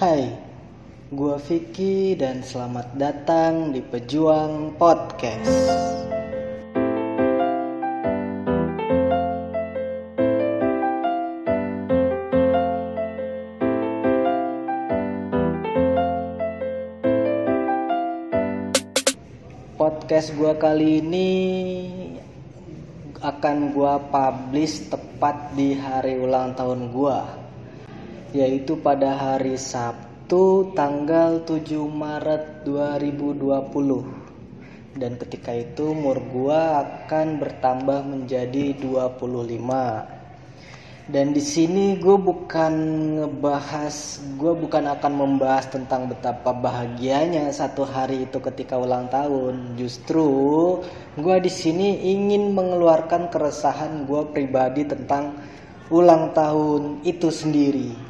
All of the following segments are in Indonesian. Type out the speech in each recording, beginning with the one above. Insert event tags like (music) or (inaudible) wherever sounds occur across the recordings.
Hai, gua Vicky dan selamat datang di Pejuang Podcast. Podcast gua kali ini akan gua publish tepat di hari ulang tahun gua yaitu pada hari Sabtu tanggal 7 Maret 2020 dan ketika itu umur gua akan bertambah menjadi 25 dan di sini gue bukan ngebahas gue bukan akan membahas tentang betapa bahagianya satu hari itu ketika ulang tahun. Justru gue di sini ingin mengeluarkan keresahan gue pribadi tentang ulang tahun itu sendiri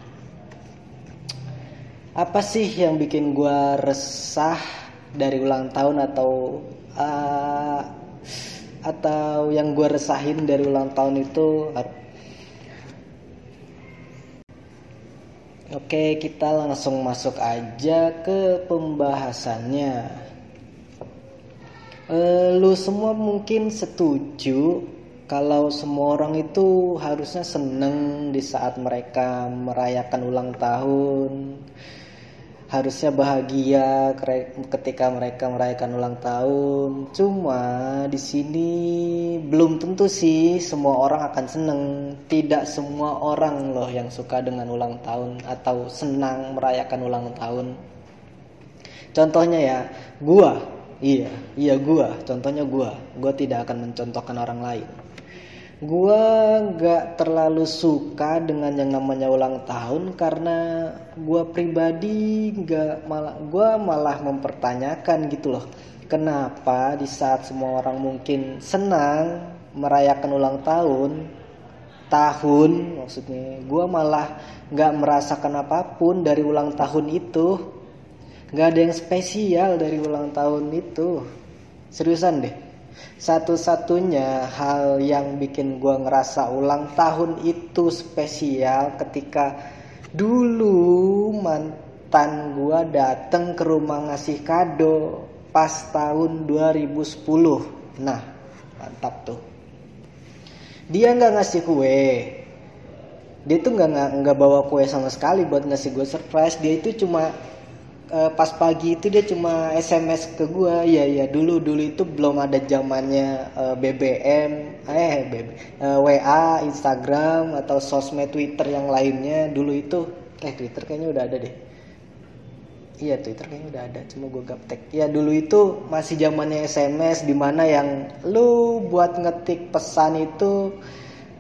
apa sih yang bikin gue resah dari ulang tahun atau uh, atau yang gue resahin dari ulang tahun itu Oke, kita langsung masuk aja ke pembahasannya. E, lu semua mungkin setuju kalau semua orang itu harusnya seneng di saat mereka merayakan ulang tahun, harusnya bahagia ketika mereka merayakan ulang tahun. Cuma di sini belum tentu sih semua orang akan seneng. Tidak semua orang loh yang suka dengan ulang tahun atau senang merayakan ulang tahun. Contohnya ya, gua. Iya, iya gua. Contohnya gua. Gua tidak akan mencontohkan orang lain gue gak terlalu suka dengan yang namanya ulang tahun karena gue pribadi gak malah gue malah mempertanyakan gitu loh. Kenapa di saat semua orang mungkin senang merayakan ulang tahun tahun maksudnya gue malah gak merasakan apa pun dari ulang tahun itu. Gak ada yang spesial dari ulang tahun itu. Seriusan deh satu-satunya hal yang bikin gue ngerasa ulang tahun itu spesial ketika dulu mantan gue dateng ke rumah ngasih kado pas tahun 2010 nah mantap tuh. Dia nggak ngasih kue. Dia tuh nggak nggak bawa kue sama sekali buat ngasih gue surprise. Dia itu cuma uh, pas pagi itu dia cuma SMS ke gue ya ya dulu dulu itu belum ada zamannya uh, BBM eh BB, uh, WA Instagram atau sosmed Twitter yang lainnya dulu itu eh Twitter kayaknya udah ada deh Iya Twitter kayaknya udah ada, cuma gue gaptek. Ya dulu itu masih zamannya SMS di mana yang lu buat ngetik pesan itu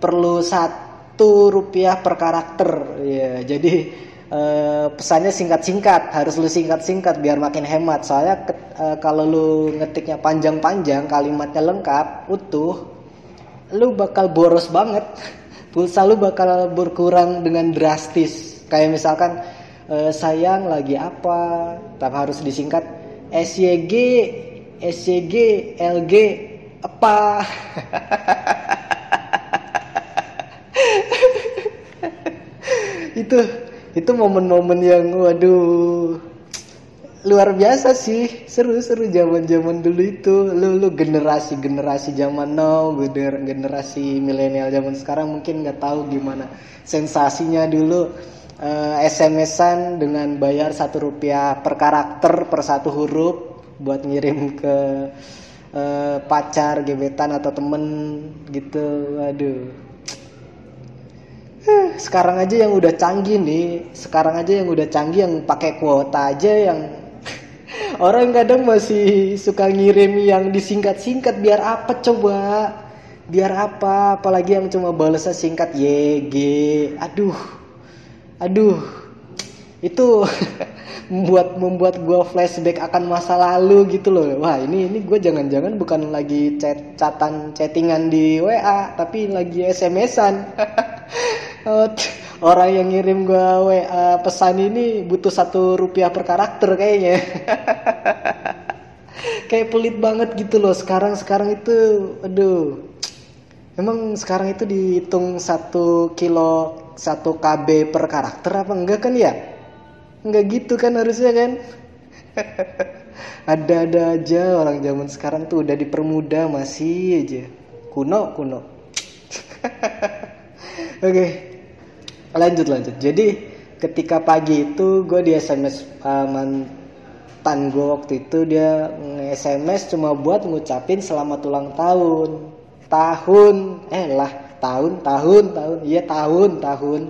perlu satu rupiah per karakter. Ya jadi uh, pesannya singkat-singkat harus lu singkat-singkat biar makin hemat. Soalnya uh, kalau lu ngetiknya panjang-panjang kalimatnya lengkap utuh lu bakal boros banget. (laughs) Pulsa lu bakal berkurang dengan drastis. Kayak misalkan uh, sayang lagi apa tapi harus disingkat. SYG SYG LG apa? (laughs) Itu itu momen-momen yang waduh luar biasa sih. Seru-seru zaman-zaman dulu itu. Lu lu generasi generasi zaman now gener generasi milenial zaman sekarang mungkin nggak tahu gimana sensasinya dulu. Uh, SMS-an dengan bayar satu rupiah per karakter per satu huruf buat ngirim ke uh, pacar gebetan atau temen gitu. Waduh sekarang aja yang udah canggih nih. Sekarang aja yang udah canggih yang pakai kuota aja yang (laughs) orang kadang masih suka ngirim yang disingkat-singkat biar apa coba? Biar apa? Apalagi yang cuma balasnya singkat YG aduh. Aduh. Itu (laughs) membuat membuat gue flashback akan masa lalu gitu loh. Wah ini ini gue jangan-jangan bukan lagi chat chatan chattingan di WA tapi lagi SMS-an (laughs) orang yang ngirim gue WA pesan ini butuh satu rupiah per karakter kayaknya. (laughs) Kayak pelit banget gitu loh sekarang sekarang itu aduh. Emang sekarang itu dihitung satu kilo satu kb per karakter apa enggak kan ya? Nggak gitu kan harusnya kan? (laughs) Ada-ada aja orang zaman sekarang tuh udah dipermudah masih aja. Kuno kuno. (laughs) Oke lanjut lanjut. Jadi ketika pagi itu gue di sms uh, mantan gue waktu itu dia nge-sms cuma buat ngucapin selamat ulang tahun. Tahun. Eh lah tahun tahun tahun. Iya tahun tahun.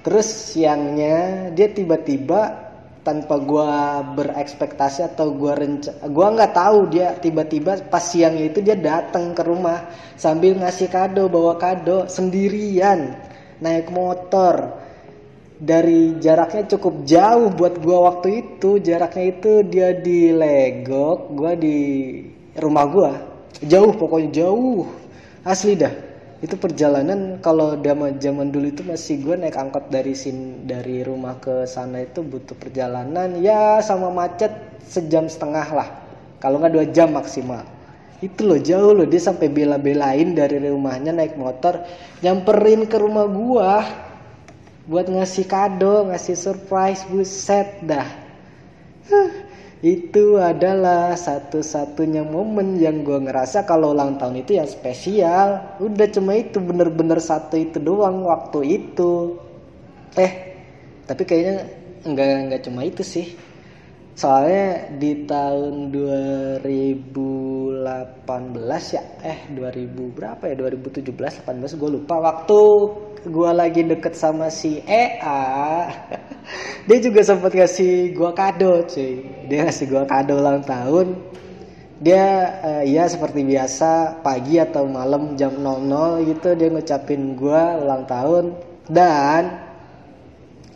Terus siangnya dia tiba-tiba tanpa gua berekspektasi atau gua renca gua nggak tahu dia tiba-tiba pas siangnya itu dia datang ke rumah sambil ngasih kado bawa kado sendirian naik motor. Dari jaraknya cukup jauh buat gua waktu itu. Jaraknya itu dia di Legok gua di rumah gua. Jauh pokoknya jauh. Asli dah. Itu perjalanan kalau zaman zaman dulu itu masih gue naik angkot dari sin dari rumah ke sana itu butuh perjalanan. Ya sama macet sejam setengah lah. Kalau nggak dua jam maksimal itu loh jauh loh. Dia sampai bela-belain dari rumahnya naik motor nyamperin ke rumah gua buat ngasih kado ngasih surprise buset dah. Itu adalah satu-satunya momen yang gue ngerasa kalau ulang tahun itu yang spesial. Udah cuma itu bener-bener satu itu doang waktu itu. Eh tapi kayaknya nggak nggak cuma itu sih soalnya di tahun 2018 ya eh 2000 berapa ya? 2017 18 gue lupa. Waktu gue lagi deket sama si EA (laughs) dia juga sempat ngasih gue kado cuy. Dia ngasih gue kado ulang tahun. Dia uh, ya seperti biasa pagi atau malam jam 00 gitu dia ngucapin gue ulang tahun. Dan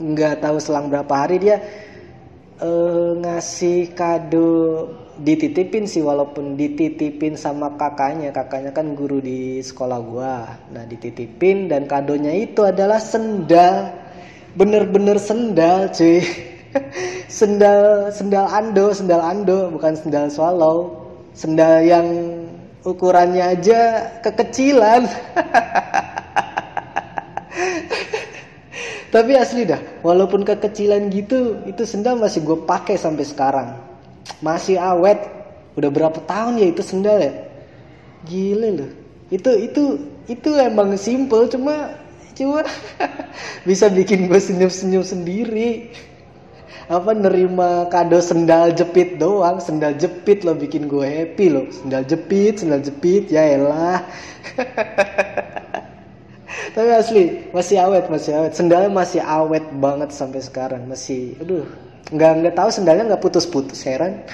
nggak tahu selang berapa hari dia uh, ngasih kado dititipin sih walaupun dititipin sama kakaknya. Kakaknya kan guru di sekolah gua. Nah dititipin dan kadonya itu adalah sendal. Bener-bener sendal cuy. (laughs) Sendal sendal ando sendal ando bukan sendal swallow. Sendal yang ukurannya aja kekecilan (laughs) tapi asli dah walaupun kekecilan gitu itu sendal masih gue pakai sampai sekarang. Masih awet. Udah berapa tahun ya itu sendal ya? Gile loh itu itu itu emang simple cuma cuma (laughs) bisa bikin gue senyum senyum sendiri. Apa nerima kado sendal jepit doang. Sendal jepit loh bikin gue happy loh sendal jepit sendal jepit ya elah (laughs) tapi asli masih awet masih awet. Sendalnya masih awet banget sampai sekarang. Masih aduh nggak nggak tahu sendalnya nggak putus-putus heran. (laughs)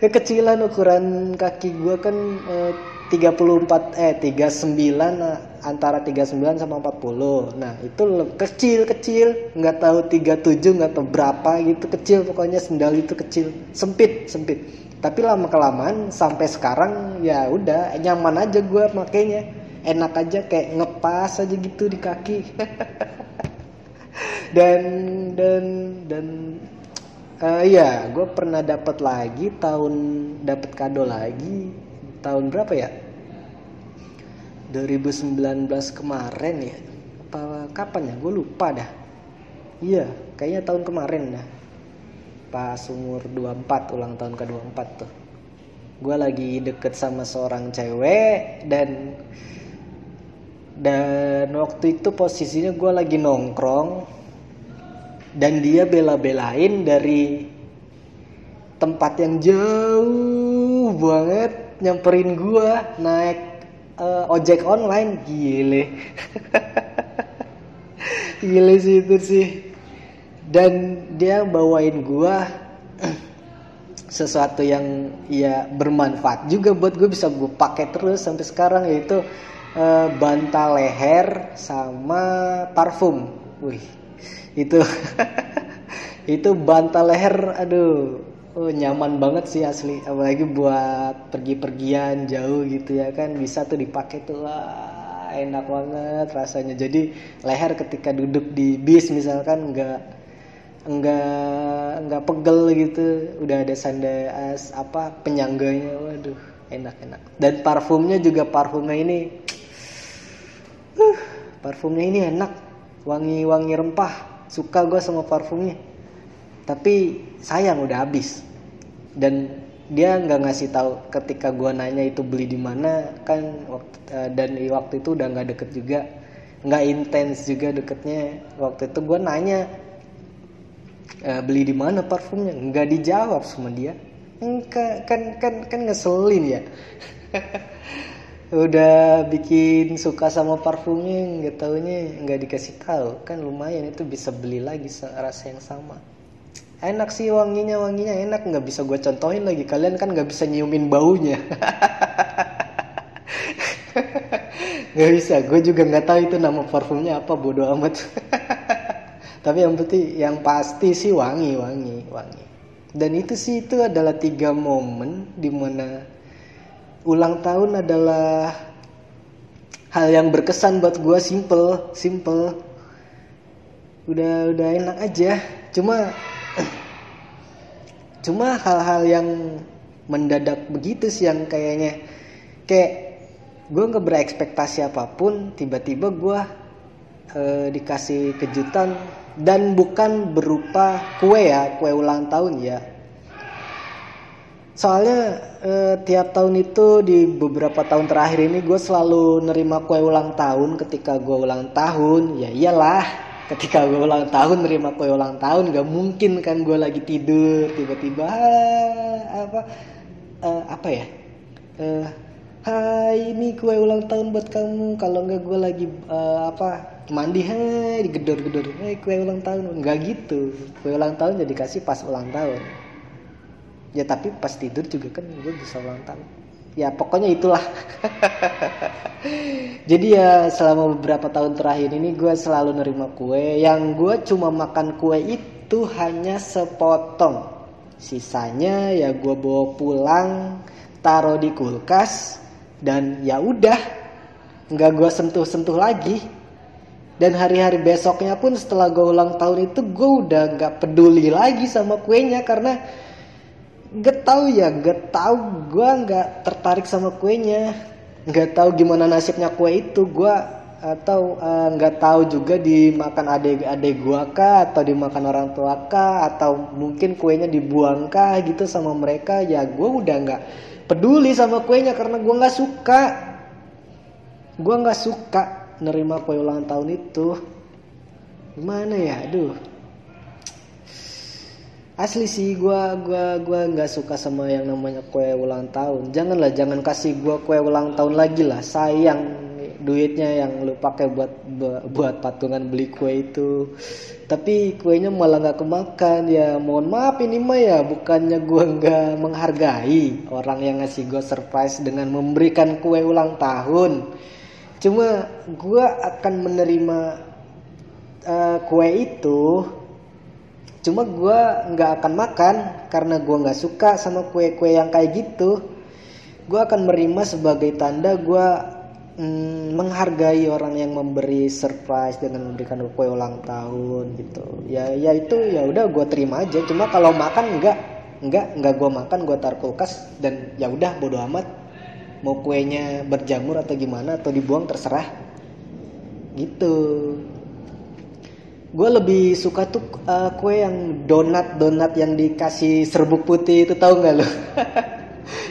Kekecilan ukuran kaki gue kan eh, 34 eh 39 eh, antara 39 sama 40 nah itu kecil kecil. Nggak tahu 37 nggak tahu berapa gitu. Kecil pokoknya sendal itu kecil. Sempit sempit. Tapi lama kelamaan sampai sekarang ya udah nyaman aja gue makainya enak aja kayak ngepas aja gitu di kaki. (laughs) Dan dan dan uh, ya gue pernah dapat lagi tahun dapat kado lagi tahun berapa ya? 2019 kemarin ya apa kapan ya? Gue lupa dah. Iya kayaknya tahun kemarin dah. Pas umur 24 ulang tahun ke 24 tuh. Gue lagi deket sama seorang cewek dan dan waktu itu posisinya gue lagi nongkrong. Dan dia bela-belain dari tempat yang jauh banget nyamperin gua naik uh, ojek online. Gile. (laughs) Gile sih itu sih. Dan dia bawain gua (clears throat) sesuatu yang ya bermanfaat juga buat gue bisa gue pakai terus sampai sekarang yaitu uh, bantal leher sama parfum. Wih itu (laughs) itu bantal leher aduh. Oh, nyaman banget sih asli apalagi buat pergi-pergian jauh gitu ya kan bisa tuh dipakai tuh wah enak banget rasanya. Jadi leher ketika duduk di bis misalkan nggak nggak nggak pegel gitu udah ada sandas apa penyangganya waduh enak enak dan parfumnya juga parfumnya ini parfumnya ini enak wangi wangi rempah suka gue sama parfumnya. Tapi sayang udah habis. Dan dia nggak ngasih tahu ketika gue nanya itu beli di mana kan waktu, uh, dan waktu itu udah nggak deket juga. Nggak intens juga deketnya. Waktu itu gue nanya e, beli di mana parfumnya? Nggak dijawab sama dia. Kan kan kan, kan ngeselin ya (laughs) udah bikin suka sama parfumnya nggak taunya nggak dikasih tahu. Kan lumayan itu bisa beli lagi rasa yang sama. Enak sih wanginya wanginya enak. Nggak bisa gue contohin lagi. Kalian kan nggak bisa nyiumin baunya. (laughs) Nggak bisa. Gue juga nggak tahu itu nama parfumnya apa bodoh amat. (laughs) Tapi yang penting yang pasti sih wangi wangi wangi. Dan itu sih itu adalah tiga momen di mana ulang tahun adalah hal yang berkesan buat gue simple simple. Udah udah enak aja. Cuma (clears throat) cuma hal-hal yang mendadak begitu sih yang kayaknya. Kayak gue nggak berekspektasi apa pun tiba-tiba gue uh, dikasih kejutan. Dan bukan berupa kue ya kue ulang tahun ya soalnya uh, tiap tahun itu di beberapa tahun terakhir ini gue selalu nerima kue ulang tahun ketika gue ulang tahun. Ya iyalah ketika gue ulang tahun nerima kue ulang tahun gak mungkin kan gue lagi tidur tiba-tiba apa uh, apa ya? Uh, Hai ini kue ulang tahun buat kamu. Kalau nggak gue lagi uh, apa mandi hai digedor-gedor hai kue ulang tahun. Nggak gitu. Kue ulang tahun jadi kasih pas ulang tahun ya tapi pas tidur juga kan gue bisa ulang tahun. Ya pokoknya itulah. (laughs) Jadi ya selama beberapa tahun terakhir ini gue selalu nerima kue. Yang gue cuma makan kue itu hanya sepotong. Sisanya ya gue bawa pulang taruh di kulkas dan ya udah. Nggak gue sentuh-sentuh lagi. Dan hari-hari besoknya pun setelah gue ulang tahun itu gue udah nggak peduli lagi sama kuenya karena gak tahu ya gak tahu gue nggak tertarik sama kuenya. Nggak tahu gimana nasibnya kue itu. Gue atau eh, nggak uh, tahu juga dimakan adik-adik gua kah atau dimakan orang tua kah atau mungkin kuenya dibuang kah gitu sama mereka. Ya gue udah nggak peduli sama kuenya karena gue nggak suka. Gue nggak suka nerima kue ulang tahun itu. Gimana ya? Aduh asli sih gue gua gua nggak suka sama yang namanya kue ulang tahun. Janganlah jangan kasih gue kue ulang tahun lagi lah. Sayang duitnya yang lu pakai buat buat patungan beli kue itu. Tapi kuenya malah nggak kemakan. Ya mohon maaf ini mah ya bukannya gue nggak menghargai orang yang ngasih gue surprise dengan memberikan kue ulang tahun. Cuma gue akan menerima uh, kue itu cuma gue nggak akan makan karena gue nggak suka sama kue-kue yang kayak gitu. Gue akan menerima sebagai tanda gue mm, menghargai orang yang memberi surprise dengan memberikan kue ulang tahun gitu. Ya ya itu ya udah gue terima aja. Cuma kalau makan enggak enggak enggak gue makan gue taruh kulkas dan ya udah bodo amat. Mau kuenya berjamur atau gimana atau dibuang terserah. Gitu gue lebih suka tuh uh, kue yang donat donat yang dikasih serbuk putih itu tahu nggak lo (laughs)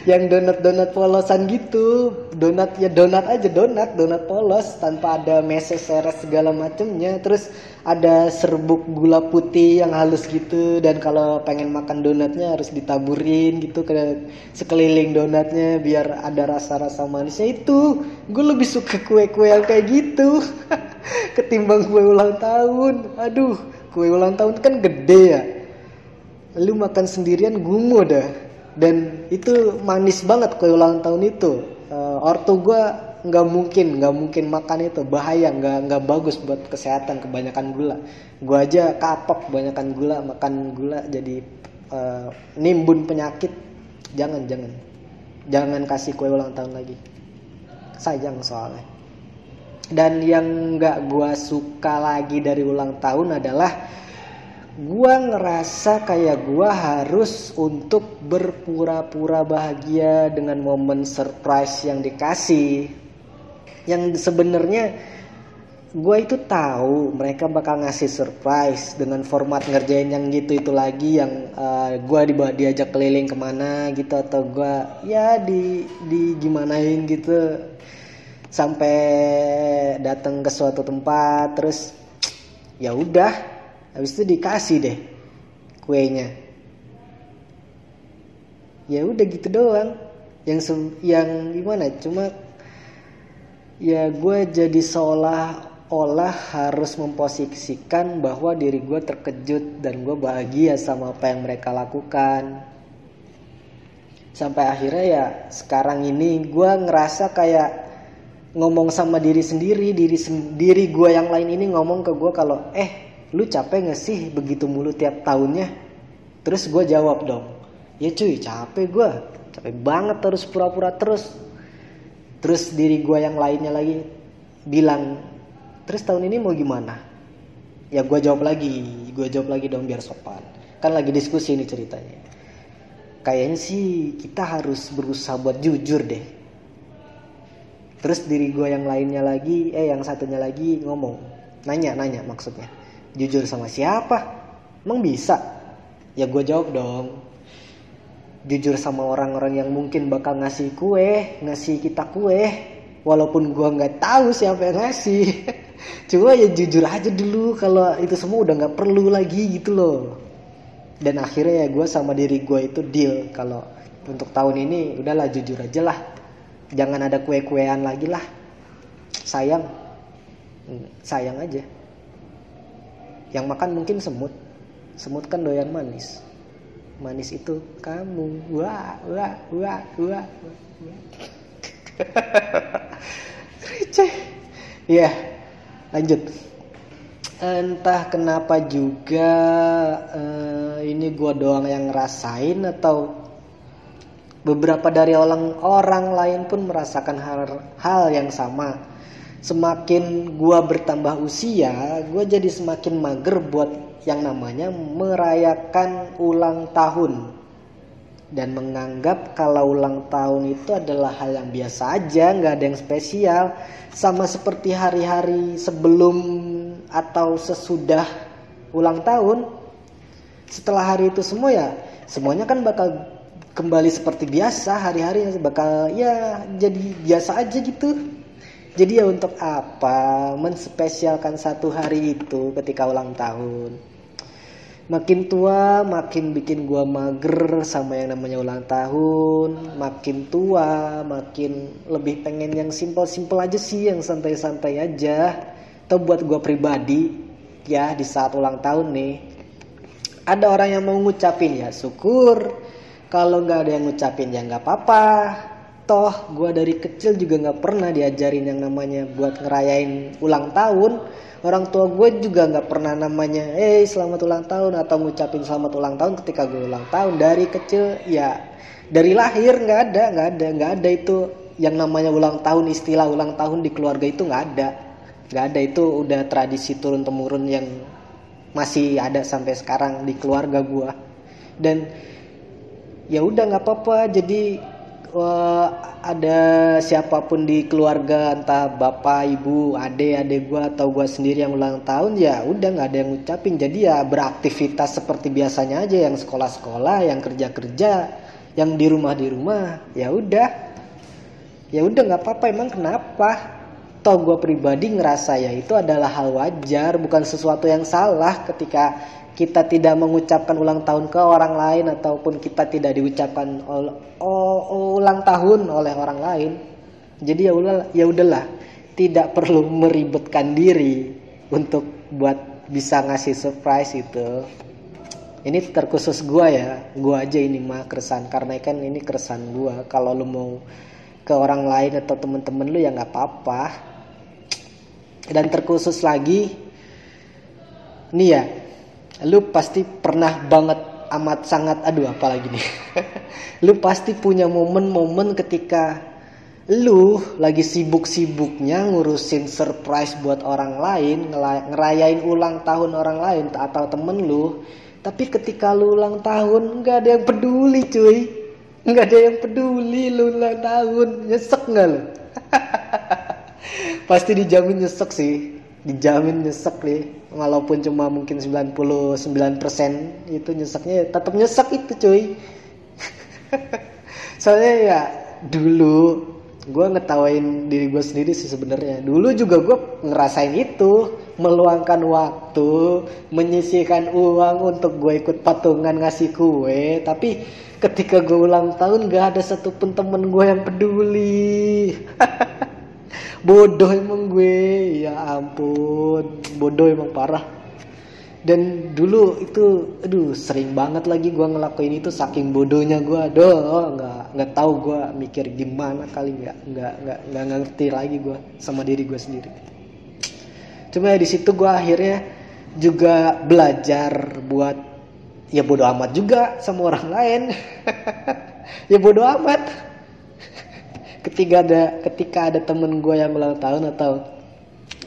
yang donat-donat polosan gitu. Donat ya donat aja donat donat polos tanpa ada meses seres segala macemnya. Terus ada serbuk gula putih yang halus gitu. Dan kalau pengen makan donatnya harus ditaburin gitu ke sekeliling donatnya biar ada rasa-rasa manisnya. Itu gue lebih suka kue-kue yang kayak gitu (laughs) ketimbang kue ulang tahun. Aduh kue ulang tahun kan gede ya. Lu makan sendirian gumo dah dan itu manis banget kue ulang tahun itu. Uh, ortu gue nggak mungkin nggak mungkin makan itu. Bahaya nggak nggak bagus buat kesehatan kebanyakan gula. Gue aja kapok kebanyakan gula makan gula jadi uh, nimbun penyakit. Jangan jangan. Jangan kasih kue ulang tahun lagi. Sayang soalnya. Dan yang nggak gue suka lagi dari ulang tahun adalah gue ngerasa kayak gue harus untuk berpura-pura bahagia dengan momen surprise yang dikasih. Yang sebenarnya gue itu tahu mereka bakal ngasih surprise dengan format ngerjain yang gitu itu lagi yang uh, eh, gue dibawa diajak keliling ke mana gitu atau gue ya di di gimanain gitu. Sampai datang ke suatu tempat terus ya udah habis itu dikasih deh kuenya. Ya udah gitu doang. Yang yang gimana? Cuma ya gue jadi seolah olah harus memposisikan bahwa diri gue terkejut dan gue bahagia sama apa yang mereka lakukan. Sampai akhirnya ya sekarang ini gue ngerasa kayak ngomong sama diri sendiri diri sendiri gue yang lain ini ngomong ke gue kalau eh lu capek gak sih begitu mulu tiap tahunnya? Terus gue jawab dong ya cuy capek gue capek banget terus pura-pura terus. Terus diri gue yang lainnya lagi bilang terus tahun ini mau gimana? Ya gue jawab lagi gue jawab lagi dong biar sopan. Kan lagi diskusi ini ceritanya. Kayaknya sih kita harus berusaha buat jujur deh. Terus diri gue yang lainnya lagi eh yang satunya lagi ngomong nanya nanya maksudnya jujur sama siapa? Emang bisa? Ya gue jawab dong. Jujur sama orang-orang yang mungkin bakal ngasih kue ngasih kita kue walaupun gue nggak tahu siapa yang ngasih. (laughs) Cuma ya jujur aja dulu kalau itu semua udah nggak perlu lagi gitu loh. Dan akhirnya ya gue sama diri gue itu deal kalau untuk tahun ini udahlah jujur aja lah. Jangan ada kue-kuean lagi lah. Sayang. Hmm, sayang aja yang makan mungkin semut. Semut kan doyan manis. Manis itu kamu. Wah wah wah wah, (laughs) receh. Ya lanjut. Entah kenapa juga uh, ini gue doang yang ngerasain atau beberapa dari orang orang lain pun merasakan hal hal yang sama semakin gue bertambah usia gue jadi semakin mager buat yang namanya merayakan ulang tahun dan menganggap kalau ulang tahun itu adalah hal yang biasa aja, nggak ada yang spesial, sama seperti hari-hari sebelum atau sesudah ulang tahun. Setelah hari itu semua ya, semuanya kan bakal kembali seperti biasa, hari-hari bakal ya jadi biasa aja gitu. Jadi ya untuk apa menspesialkan satu hari itu ketika ulang tahun? makin tua makin bikin gua mager sama yang namanya ulang tahun. Makin tua makin lebih pengen yang simpel-simpel aja sih yang santai-santai aja. Atau buat gua pribadi ya di saat ulang tahun nih. Ada orang yang mau ngucapin ya syukur. Kalau nggak ada yang ngucapin ya nggak apa-apa toh gua dari kecil juga nggak pernah diajarin yang namanya buat ngerayain ulang tahun. Orang tua gue juga nggak pernah namanya eh selamat ulang tahun atau ngucapin selamat ulang tahun ketika gue ulang tahun. Dari kecil ya dari lahir nggak ada nggak ada nggak ada itu. Yang namanya ulang tahun istilah ulang tahun di keluarga itu nggak ada. Nggak ada itu udah tradisi turun temurun yang masih ada sampai sekarang di keluarga gue dan ya udah nggak apa-apa jadi uh, ada siapa pun di keluarga entah bapak ibu ade ade gue atau gue sendiri yang ulang tahun ya udah nggak ada yang ngucapin. Jadi ya beraktivitas seperti biasanya aja yang sekolah-sekolah yang kerja-kerja yang di rumah di rumah ya udah. Ya udah nggak apa-apa emang kenapa? Toh gue pribadi ngerasa ya itu adalah hal wajar bukan sesuatu yang salah ketika kita tidak mengucapkan ulang tahun ke orang lain ataupun kita tidak diucapkan ulang tahun oleh orang lain. Jadi ya udah ya udahlah, tidak perlu meribetkan diri untuk buat bisa ngasih surprise itu. Ini terkhusus gua ya, gua aja ini mah keresan karena kan ini keresan gua. Kalau lu mau ke orang lain atau temen-temen lu ya nggak apa-apa. Dan terkhusus lagi, nih ya, lu pasti pernah banget amat sangat aduh apalagi nih? (laughs) Lu pasti punya momen-momen ketika lu lagi sibuk-sibuknya ngurusin surprise buat orang lain ngerayain ulang tahun orang lain atau temen lu tapi ketika lu ulang tahun nggak ada yang peduli cuy. Nggak ada yang peduli lu ulang tahun. Nyesek nggak lu? (laughs) Pasti dijamin nyesek sih dijamin nyesek nih walaupun cuma mungkin 99% itu nyeseknya tetap nyesek itu cuy. (laughs) Soalnya ya dulu gue ngetawain diri gue sendiri sih sebenarnya. Dulu juga gue ngerasain itu meluangkan waktu menyisihkan uang untuk gue ikut patungan ngasih kue. Tapi ketika gue ulang tahun gak ada satupun temen gue yang peduli (laughs) bodoh emang gue. Ya ampun. Bodoh emang parah. Dan dulu itu aduh sering banget lagi gue ngelakuin itu saking bodohnya gue aduh nggak nggak tahu gue mikir gimana kali nggak nggak nggak nggak ngerti lagi gue sama diri gue sendiri. Cuma ya di situ gue akhirnya juga belajar buat ya bodoh amat juga sama orang lain. (laughs) Ya bodoh amat ketika ada ketika ada temen gue yang ulang tahun atau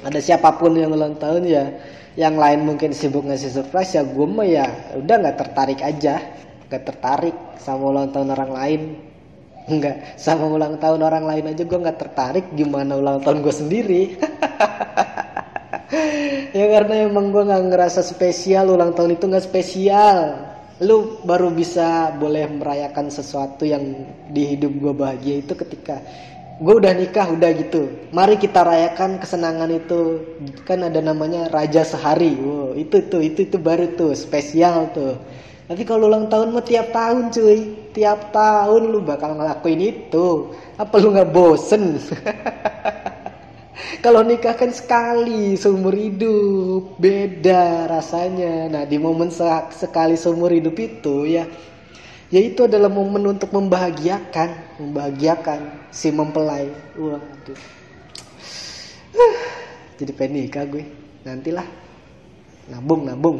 ada siapa pun yang ulang tahun ya yang lain mungkin sibuk ngasih surprise ya gue mah ya udah nggak tertarik aja. Nggak tertarik sama ulang tahun orang lain. Nggak sama ulang tahun orang lain aja gue nggak tertarik gimana ulang tahun gue sendiri. (laughs) Ya karena emang gue nggak ngerasa spesial ulang tahun itu nggak spesial lu baru bisa boleh merayakan sesuatu yang di hidup gue bahagia itu ketika gue udah nikah udah gitu. Mari kita rayakan kesenangan itu. Kan ada namanya raja sehari. Wow, itu tuh itu itu baru tuh spesial tuh. Tapi kalau ulang tahun mah tiap tahun cuy. Tiap tahun lu bakal ngelakuin itu. Apa lu nggak bosen (laughs) kalau nikah kan sekali seumur hidup beda rasanya. Nah di momen sekali seumur hidup itu ya yaitu adalah momen untuk membahagiakan membahagiakan si mempelai. Wah aduh jadi pengen nikah gue. Nantilah. Nabung nabung.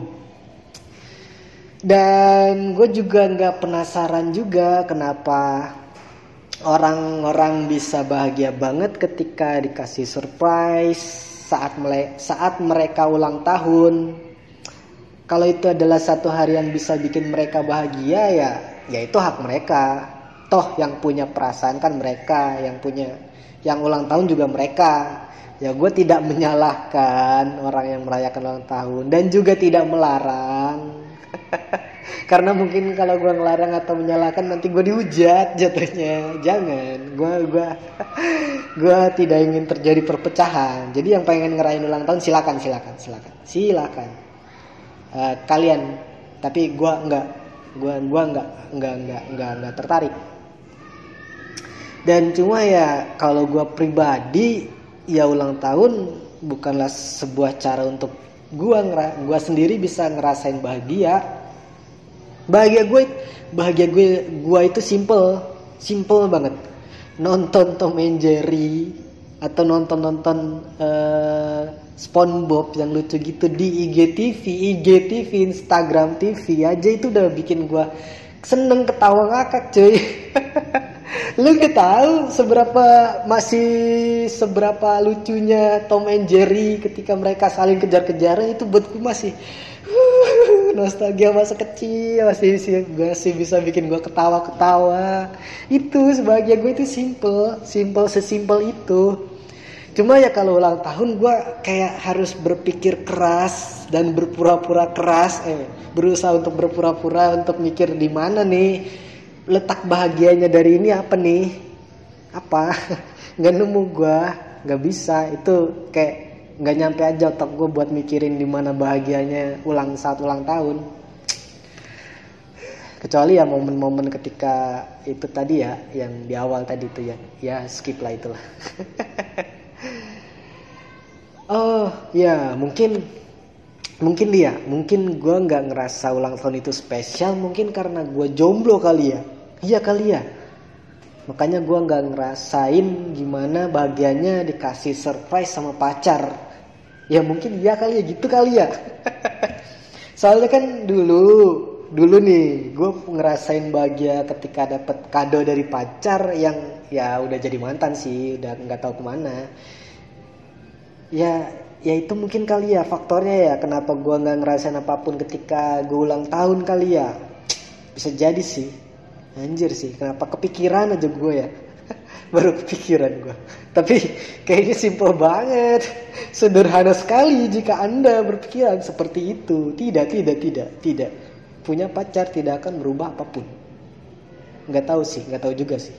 Dan gue juga nggak penasaran juga kenapa orang-orang bisa bahagia banget ketika dikasih surprise saat saat mereka ulang tahun. Kalau itu adalah satu hari yang bisa bikin mereka bahagia ya ya itu hak mereka. Toh yang punya perasaan kan mereka yang punya yang ulang tahun juga mereka. Ya gue tidak (laughs) menyalahkan orang yang merayakan ulang tahun dan juga tidak melarang (laughs) karena mungkin kalau gue ngelarang atau menyalahkan nanti gue dihujat jatuhnya. Jangan. Gue gue (laughs) gue tidak ingin terjadi perpecahan. Jadi yang pengen ngerayain ulang tahun silakan silakan silakan. Silakan. Uh, kalian. Tapi gue enggak gue gua nggak nggak nggak nggak nggak tertarik. Dan cuma ya kalau gue pribadi ya ulang tahun bukanlah sebuah cara untuk gue gua sendiri bisa ngerasain bahagia bahagia gue bahagia gue gue itu simple simple banget nonton Tom and Jerry atau nonton nonton uh, SpongeBob yang lucu gitu di IGTV, IGTV, Instagram TV aja itu udah bikin gue seneng ketawa ngakak cuy. (laughs) Lu gak tahu seberapa masih seberapa lucunya Tom and Jerry ketika mereka saling kejar-kejaran itu buat gue masih (laughs) nostalgia masa kecil masih masih bisa bikin gue ketawa-ketawa. Itu sebagai gue itu simple, simple sesimpel itu Cuma ya kalau ulang tahun gue kayak harus berpikir keras dan berpura-pura keras, eh berusaha untuk berpura-pura untuk mikir di mana nih letak bahagianya dari ini apa nih? Apa? (laughs) Nggak nemu gue, nggak bisa. Itu kayak nggak nyampe aja otak gue buat mikirin di mana bahagianya ulang saat ulang tahun. Kecuali ya momen-momen ketika itu tadi ya, yang di awal tadi itu ya, ya skip lah itulah. (laughs) oh ya mungkin mungkin dia mungkin gue nggak ngerasa ulang tahun itu spesial mungkin karena gue jomblo kali ya iya kali ya makanya gue nggak ngerasain gimana bagiannya dikasih surprise sama pacar ya mungkin iya kali ya gitu kali ya. (laughs) Soalnya kan dulu dulu nih gue ngerasain bahagia ketika dapet kado dari pacar yang ya udah jadi mantan sih udah nggak tahu ke mana. Ya ya itu mungkin kali ya faktornya ya kenapa gue nggak ngerasain apa pun ketika gue ulang tahun kali ya. Bisa jadi sih. Anjir sih kenapa kepikiran aja gue ya (laughs) baru kepikiran gue tapi kayaknya simpel banget. Sederhana sekali jika anda berpikiran seperti itu. Tidak tidak tidak tidak. Punya pacar tidak akan berubah apa pun. Nggak tahu sih nggak tahu juga sih.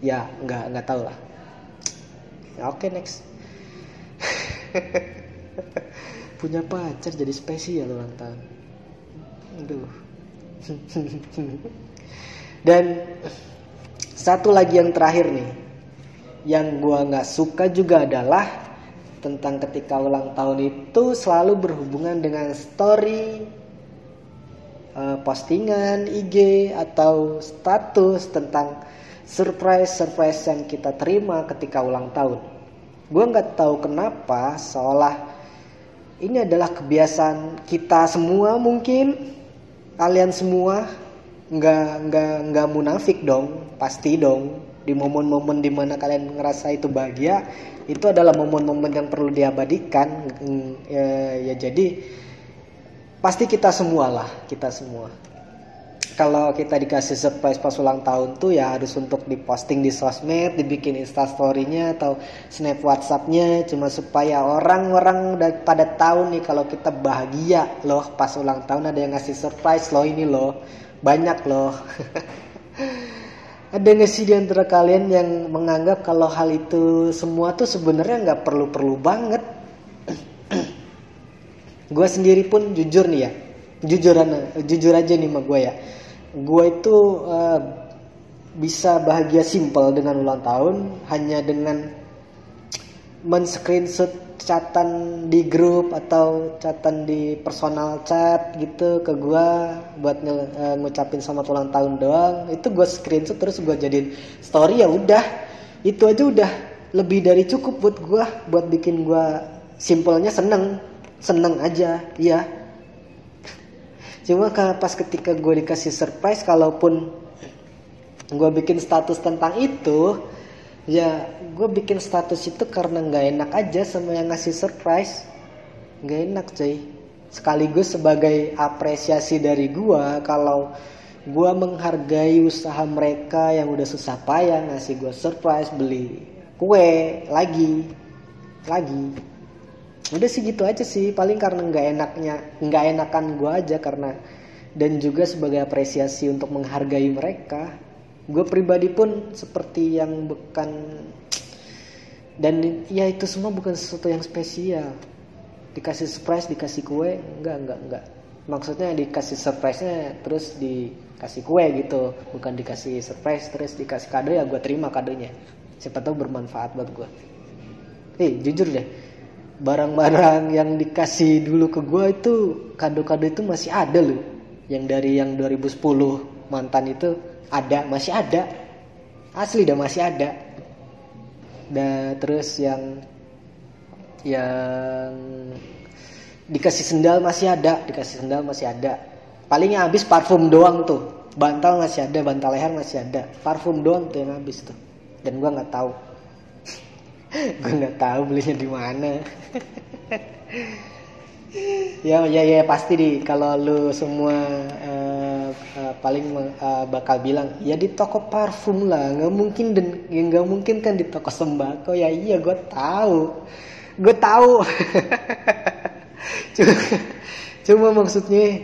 Ya nggak nggak tahu lah. Ya, oke okay, next. (laughs) Punya pacar jadi spesial ulang tahun. Aduh. (laughs) Dan satu lagi yang terakhir nih yang gua nggak suka juga adalah tentang ketika ulang tahun itu selalu berhubungan dengan story uh, postingan IG atau status tentang surprise surprise yang kita terima ketika ulang tahun. Gue nggak tahu kenapa seolah ini adalah kebiasaan kita semua mungkin kalian semua nggak nggak nggak munafik dong pasti dong. Di momen-momen di mana kalian ngerasa itu bahagia itu adalah momen-momen yang perlu diabadikan. Ya, ya jadi pasti kita semua lah kita semua. Kalau kita dikasih surprise pas ulang tahun tuh ya harus untuk diposting di sosmed, dibikin instastorynya atau snap WhatsAppnya. Cuma supaya orang-orang pada tahu nih kalau kita bahagia loh pas ulang tahun ada yang ngasih surprise loh ini loh banyak loh. (laughs) Ada nggak sih di antara kalian yang menganggap kalau hal itu semua tuh sebenarnya nggak perlu-perlu banget? (clears throat) Gue sendiri pun jujur nih ya. Jujur jujur aja nih sama gue ya. Gue itu uh, bisa bahagia simple dengan ulang tahun hanya dengan men screenshot catatan di grup atau catatan di personal chat gitu ke gue buat nge uh, ngucapin selamat ulang tahun doang. Itu gue screenshot terus gue jadiin story ya udah. Itu aja udah lebih dari cukup buat gue buat bikin gue simpelnya seneng seneng aja ya cuma pas ketika gue dikasih surprise kalaupun gue bikin status tentang itu ya gue bikin status itu karena nggak enak aja sama yang ngasih surprise. Nggak enak cuy sekaligus sebagai apresiasi dari gue kalau gue menghargai usaha mereka yang udah susah payah ngasih gue surprise beli kue lagi. Lagi. Udah sih gitu aja sih paling karena nggak enaknya nggak enakan gue aja karena dan juga sebagai apresiasi untuk menghargai mereka gue pribadi pun seperti yang bukan dan ya itu semua bukan sesuatu yang spesial. Dikasih surprise dikasih kue enggak enggak enggak. Maksudnya dikasih surprise-nya terus dikasih kue gitu. Bukan dikasih surprise terus dikasih kado ya gue terima kadonya. Siapa tahu bermanfaat buat gue eh jujur deh. Barang-barang yang dikasih dulu ke gue itu kado-kado itu masih ada loh. Yang dari yang 2010 mantan itu ada masih ada. Asli dah masih ada. Dan terus yang yang dikasih sendal masih ada dikasih sendal masih ada. Palingnya habis parfum doang tuh. Bantal masih ada bantal leher masih ada. Parfum doang tuh yang habis tuh. Dan gua nggak tahu. (laughs) Gue nggak tahu belinya di mana. (laughs) Ya ya ya pasti di kalau lu semua uh, uh, paling uh, bakal bilang ya di toko parfum lah nggak mungkin dan ya nggak mungkin kan di toko sembako. Ya iya gue tahu. Gue tahu. (laughs) Cuma, cuma maksudnya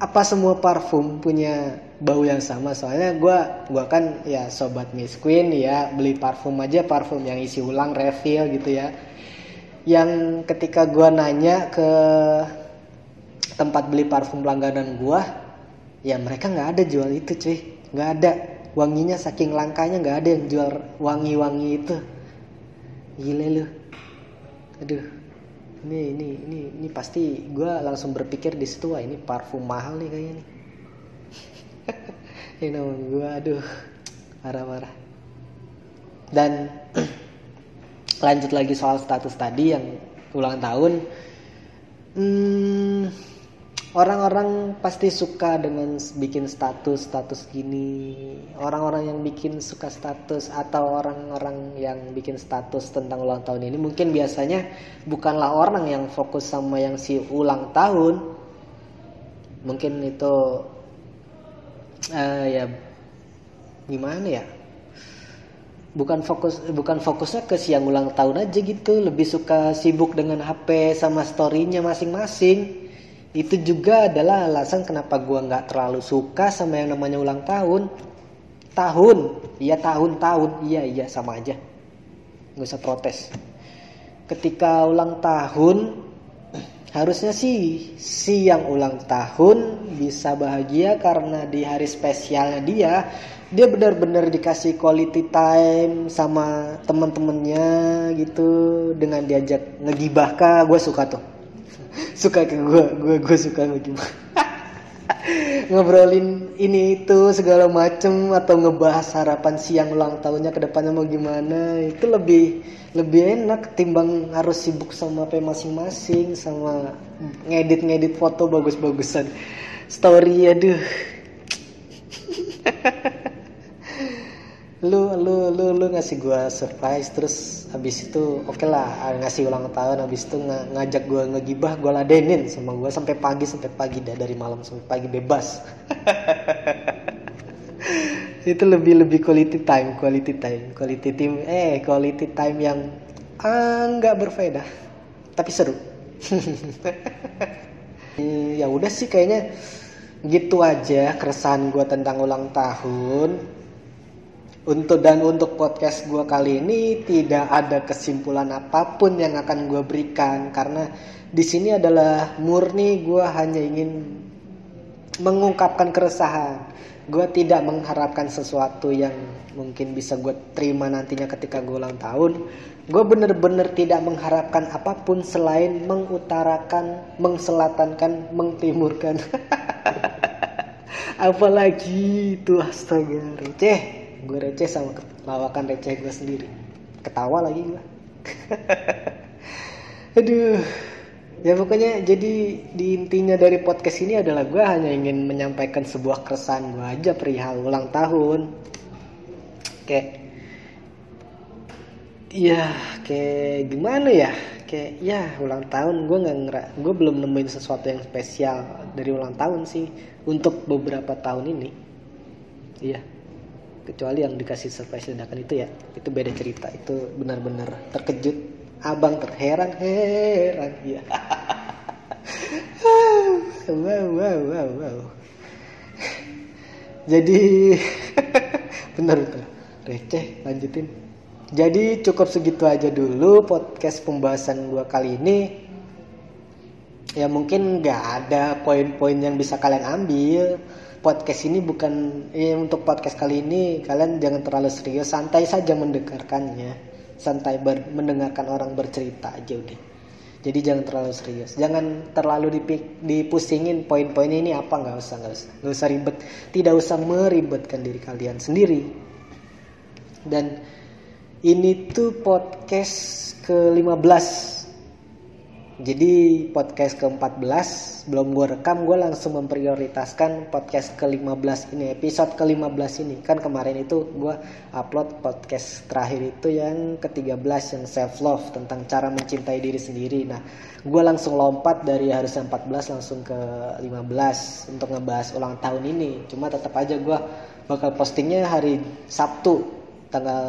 apa semua parfum punya bau yang sama? Soalnya gue gua kan ya sobat Miss Queen ya beli parfum aja parfum yang isi ulang refill gitu ya. Yang ketika gue nanya ke tempat beli parfum langganan gue ya mereka nggak ada jual itu cuy. Nggak ada. Wanginya saking langkanya nggak ada yang jual wangi-wangi itu. Gile lu. Aduh. Ini ini ini ini pasti gue langsung berpikir di situ ini parfum mahal nih kayaknya nih. (laughs) Ini nama gue aduh. Marah-marah. Dan (clears throat) lanjut lagi soal status tadi yang ulang tahun. Hmm, orang-orang pasti suka dengan bikin status status gini. Orang-orang yang bikin suka status atau orang-orang yang bikin status tentang ulang tahun ini mungkin biasanya bukanlah orang yang fokus sama yang si ulang tahun. Mungkin itu uh, ya gimana ya? Bukan fokus bukan fokusnya ke siang ulang tahun aja gitu. Lebih suka sibuk dengan HP sama storynya masing-masing itu juga adalah alasan kenapa gua nggak terlalu suka sama yang namanya ulang tahun. Tahun. Iya tahun tahun iya iya sama aja. Nggak usah protes. Ketika ulang tahun (clears throat) harusnya sih si yang ulang tahun bisa bahagia karena di hari spesialnya dia dia benar-benar dikasih quality time sama teman-temannya gitu dengan diajak ngegibah kah? Gue suka tuh suka ke gue gue gue suka ngegibah (laughs) ngobrolin ini itu segala macem atau ngebahas harapan siang ulang tahunnya ke depannya mau gimana itu lebih lebih enak timbang harus sibuk sama apa masing-masing sama ngedit-ngedit foto bagus-bagusan. Story aduh (laughs) lu lu lu lu ngasih gua surprise terus habis itu oke okay lah ngasih ulang tahun habis itu ng ngajak gua ngegibah gua ladenin sama gua sampai pagi sampai pagi dah dari malam sampai pagi bebas. (laughs) Itu lebih lebih quality time quality time quality time eh quality time yang ah, nggak berfaedah tapi seru. (laughs) Ya udah sih kayaknya gitu aja keresahan gua tentang ulang tahun untuk dan untuk podcast gue kali ini tidak ada kesimpulan apa pun yang akan gue berikan karena di sini adalah murni gue hanya ingin mengungkapkan keresahan. Gue tidak mengharapkan sesuatu yang mungkin bisa gue terima nantinya ketika gue ulang tahun. Gue bener-bener tidak mengharapkan apa pun selain mengutarakan, mengselatankan, mengtimurkan. (laughs) Apalagi itu astaga receh gue receh sama lawakan receh gue sendiri. Ketawa lagi gue (laughs) aduh. Ya pokoknya jadi di intinya dari podcast ini adalah gue hanya ingin menyampaikan sebuah keresahan gue aja perihal ulang tahun. Kayak ya kayak gimana ya? Kayak ya ulang tahun gue nggak ngerak gue belum nemuin sesuatu yang spesial dari ulang tahun sih untuk beberapa tahun ini. Iya kecuali yang dikasih surprise dadakan itu ya itu beda cerita. Itu benar-benar terkejut. Abang terheran heran. Ya (laughs) wow wow wow wow. Jadi (laughs) benar benar receh lanjutin. Jadi cukup segitu aja dulu podcast pembahasan dua kali ini. Ya mungkin nggak ada poin-poin yang bisa kalian ambil podcast ini bukan eh, untuk podcast kali ini kalian jangan terlalu serius. Santai saja mendengarkannya. Santai ber, mendengarkan orang bercerita aja udah. Jadi jangan terlalu serius. Jangan terlalu dipik, dipusingin poin-poin ini apa nggak usah nggak usah nggak usah ribet. Tidak usah meribetkan diri kalian sendiri. Dan ini tuh podcast ke 15 jadi podcast ke-14 belum gue rekam gue langsung memprioritaskan podcast ke-15 ini episode ke-15 ini. Kan kemarin itu gue upload podcast terakhir itu yang ke-13 yang self love tentang cara mencintai diri sendiri. Nah gue langsung lompat dari harusnya 14 langsung ke 15 untuk ngebahas ulang tahun ini. Cuma tetap aja gue bakal postingnya hari Sabtu tanggal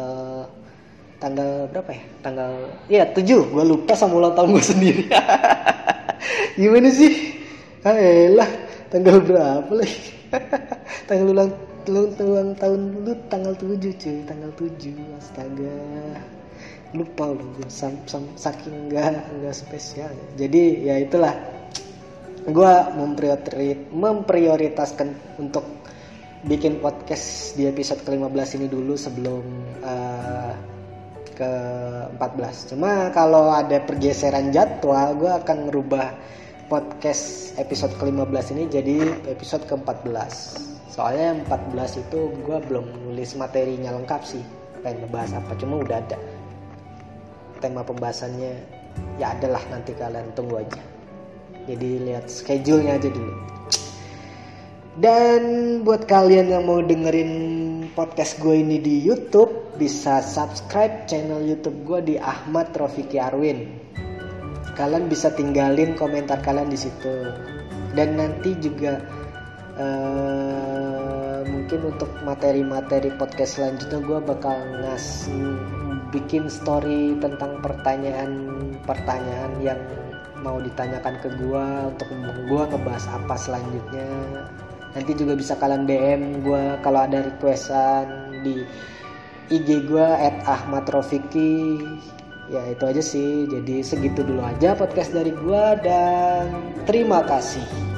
tanggal berapa ya? Tanggal ya tujuh. Gue lupa sama ulang tahun gue sendiri. (laughs) Gimana sih? Ah elah tanggal berapa lagi? (laughs) Tanggal ulang ulang, tahun lu tanggal tujuh cuy. Tanggal tujuh astaga. Lupa lu saking nggak nggak spesial. Jadi ya itulah. Gue memprioritaskan untuk bikin podcast di episode ke-15 ini dulu sebelum uh, ke 14 cuma kalau ada pergeseran jadwal gue akan merubah podcast episode ke-15 ini jadi episode ke-14. Soalnya 14 itu gue belum nulis materinya lengkap sih pengen ngebahas apa cuma udah ada tema pembahasannya. Ya adalah nanti kalian tunggu aja. Jadi lihat schedule-nya aja dulu. Dan buat kalian yang mau dengerin podcast gue ini di YouTube bisa subscribe channel YouTube gue di Ahmad Rofiki Arwin. Kalian bisa tinggalin komentar kalian di situ. Dan nanti juga uh, mungkin untuk materi-materi podcast selanjutnya gue bakal ngas bikin story tentang pertanyaan-pertanyaan yang mau ditanyakan ke gue untuk gue ngebahas apa selanjutnya nanti juga bisa kalian DM gue kalau ada requestan di IG gue at ya itu aja sih. Jadi segitu dulu aja podcast dari gue dan terima kasih